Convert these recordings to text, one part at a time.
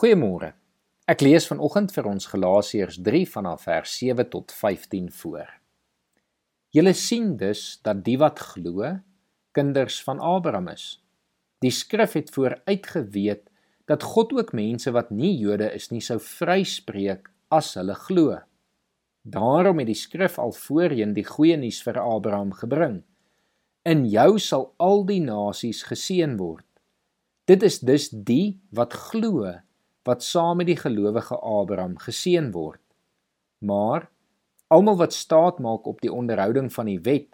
Goeiemôre. Ek lees vanoggend vir ons Galasiërs 3 vanaf vers 7 tot 15 voor. Julle sien dus dat die wat glo, kinders van Abraham is. Die skrif het vooruitgeweet dat God ook mense wat nie Jode is nie sou vryspreek as hulle glo. Daarom het die skrif al voorheen die goeie nuus vir Abraham gebring. In jou sal al die nasies geseën word. Dit is dus die wat glo wat saam met die gelowige Abraham geseën word. Maar almal wat staat maak op die onderhouding van die wet,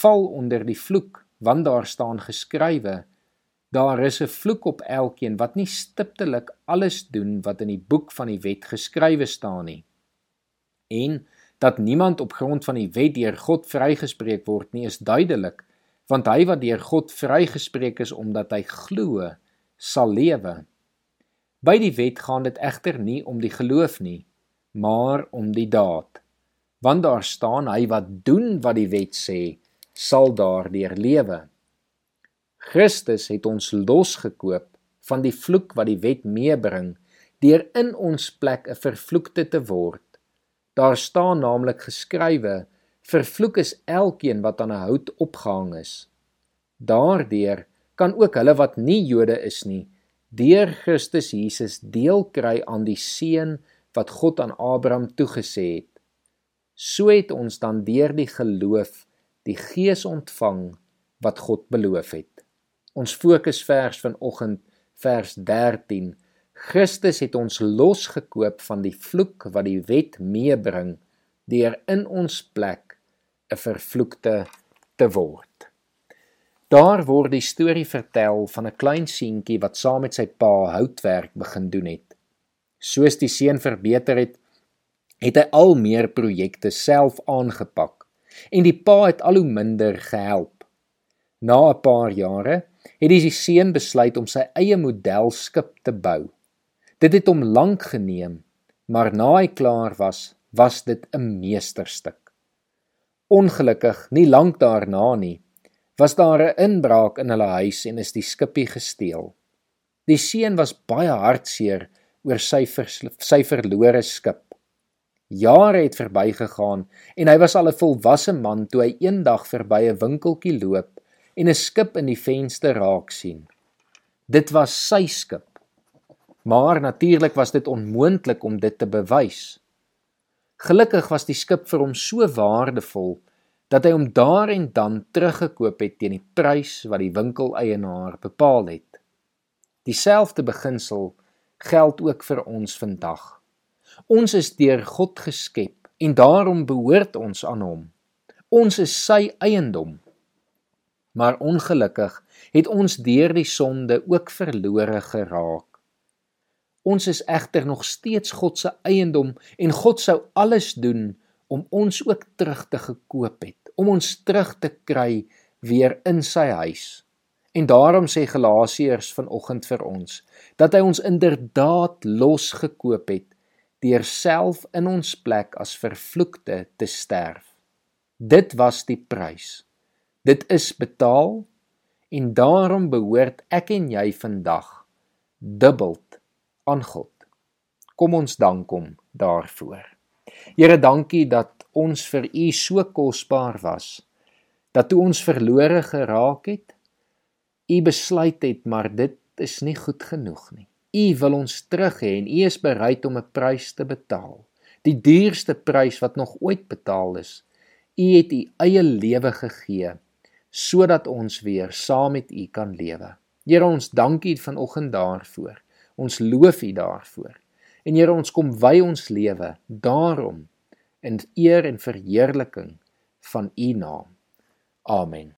val onder die vloek, want daar staan geskrywe: Daar is 'n vloek op elkeen wat nie stiptelik alles doen wat in die boek van die wet geskrywe staan nie. En dat niemand op grond van die wet deur God vrygespreek word nie, is duidelik, want hy wat deur God vrygespreek is omdat hy glo, sal lewe. By die wet gaan dit egter nie om die geloof nie, maar om die daad. Want daar staan hy wat doen wat die wet sê, sal daardeur lewe. Christus het ons losgekoop van die vloek wat die wet meebring deur in ons plek 'n vervloekte te word. Daar staan naamlik geskrywe: Vervloek is elkeen wat aan 'n hout opgehang is. Daardeur kan ook hulle wat nie Jode is nie deur Christus Jesus deel kry aan die seën wat God aan Abraham toegesê het. So het ons dan deur die geloof die Gees ontvang wat God beloof het. Ons fokusvers vanoggend vers 13. Christus het ons losgekoop van die vloek wat die wet meebring deur in ons plek 'n vervloekte te word. Daar word die storie vertel van 'n klein seentjie wat saam met sy pa houtwerk begin doen het. Soos die seun verbeter het, het hy al meer projekte self aangepak en die pa het al hoe minder gehelp. Na 'n paar jare het die seun besluit om sy eie modelskip te bou. Dit het hom lank geneem, maar na hy klaar was, was dit 'n meesterstuk. Ongelukkig, nie lank daarna nie, was daar 'n inbraak in hulle huis en is die skippie gesteel. Die seun was baie hartseer oor sy sy verlore skip. Jare het verbygegaan en hy was al 'n volwasse man toe hy eendag verby 'n winkeltjie loop en 'n skip in die venster raak sien. Dit was sy skip. Maar natuurlik was dit onmoontlik om dit te bewys. Gelukkig was die skip vir hom so waardevol dat hy hom daar en dan teruggekoop het teen die prys wat die winkeleienaar bepaal het. Dieselfde beginsel geld ook vir ons vandag. Ons is deur God geskep en daarom behoort ons aan hom. Ons is sy eiendom. Maar ongelukkig het ons deur die sonde ook verlore geraak. Ons is egter nog steeds God se eiendom en God sou alles doen om ons ook terug te gekoop het om ons terug te kry weer in sy huis. En daarom sê Galasiërs vanoggend vir ons dat hy ons inderdaad losgekoop het deur self in ons plek as vervloekte te sterf. Dit was die prys. Dit is betaal en daarom behoort ek en jy vandag dubbeld aan God. Kom ons dank hom daarvoor. Here, dankie dat ons vir u so kosbaar was dat toe ons verlore geraak het. U besluit het maar dit is nie goed genoeg nie. U wil ons terug hê en u is bereid om 'n prys te betaal. Die duurste prys wat nog ooit betaal is. U het u eie lewe gegee sodat ons weer saam met u kan lewe. Here ons dankie vanoggend daarvoor. Ons loof u daarvoor en Here ons kom wy ons lewe daarom in eer en verheerliking van U naam. Amen.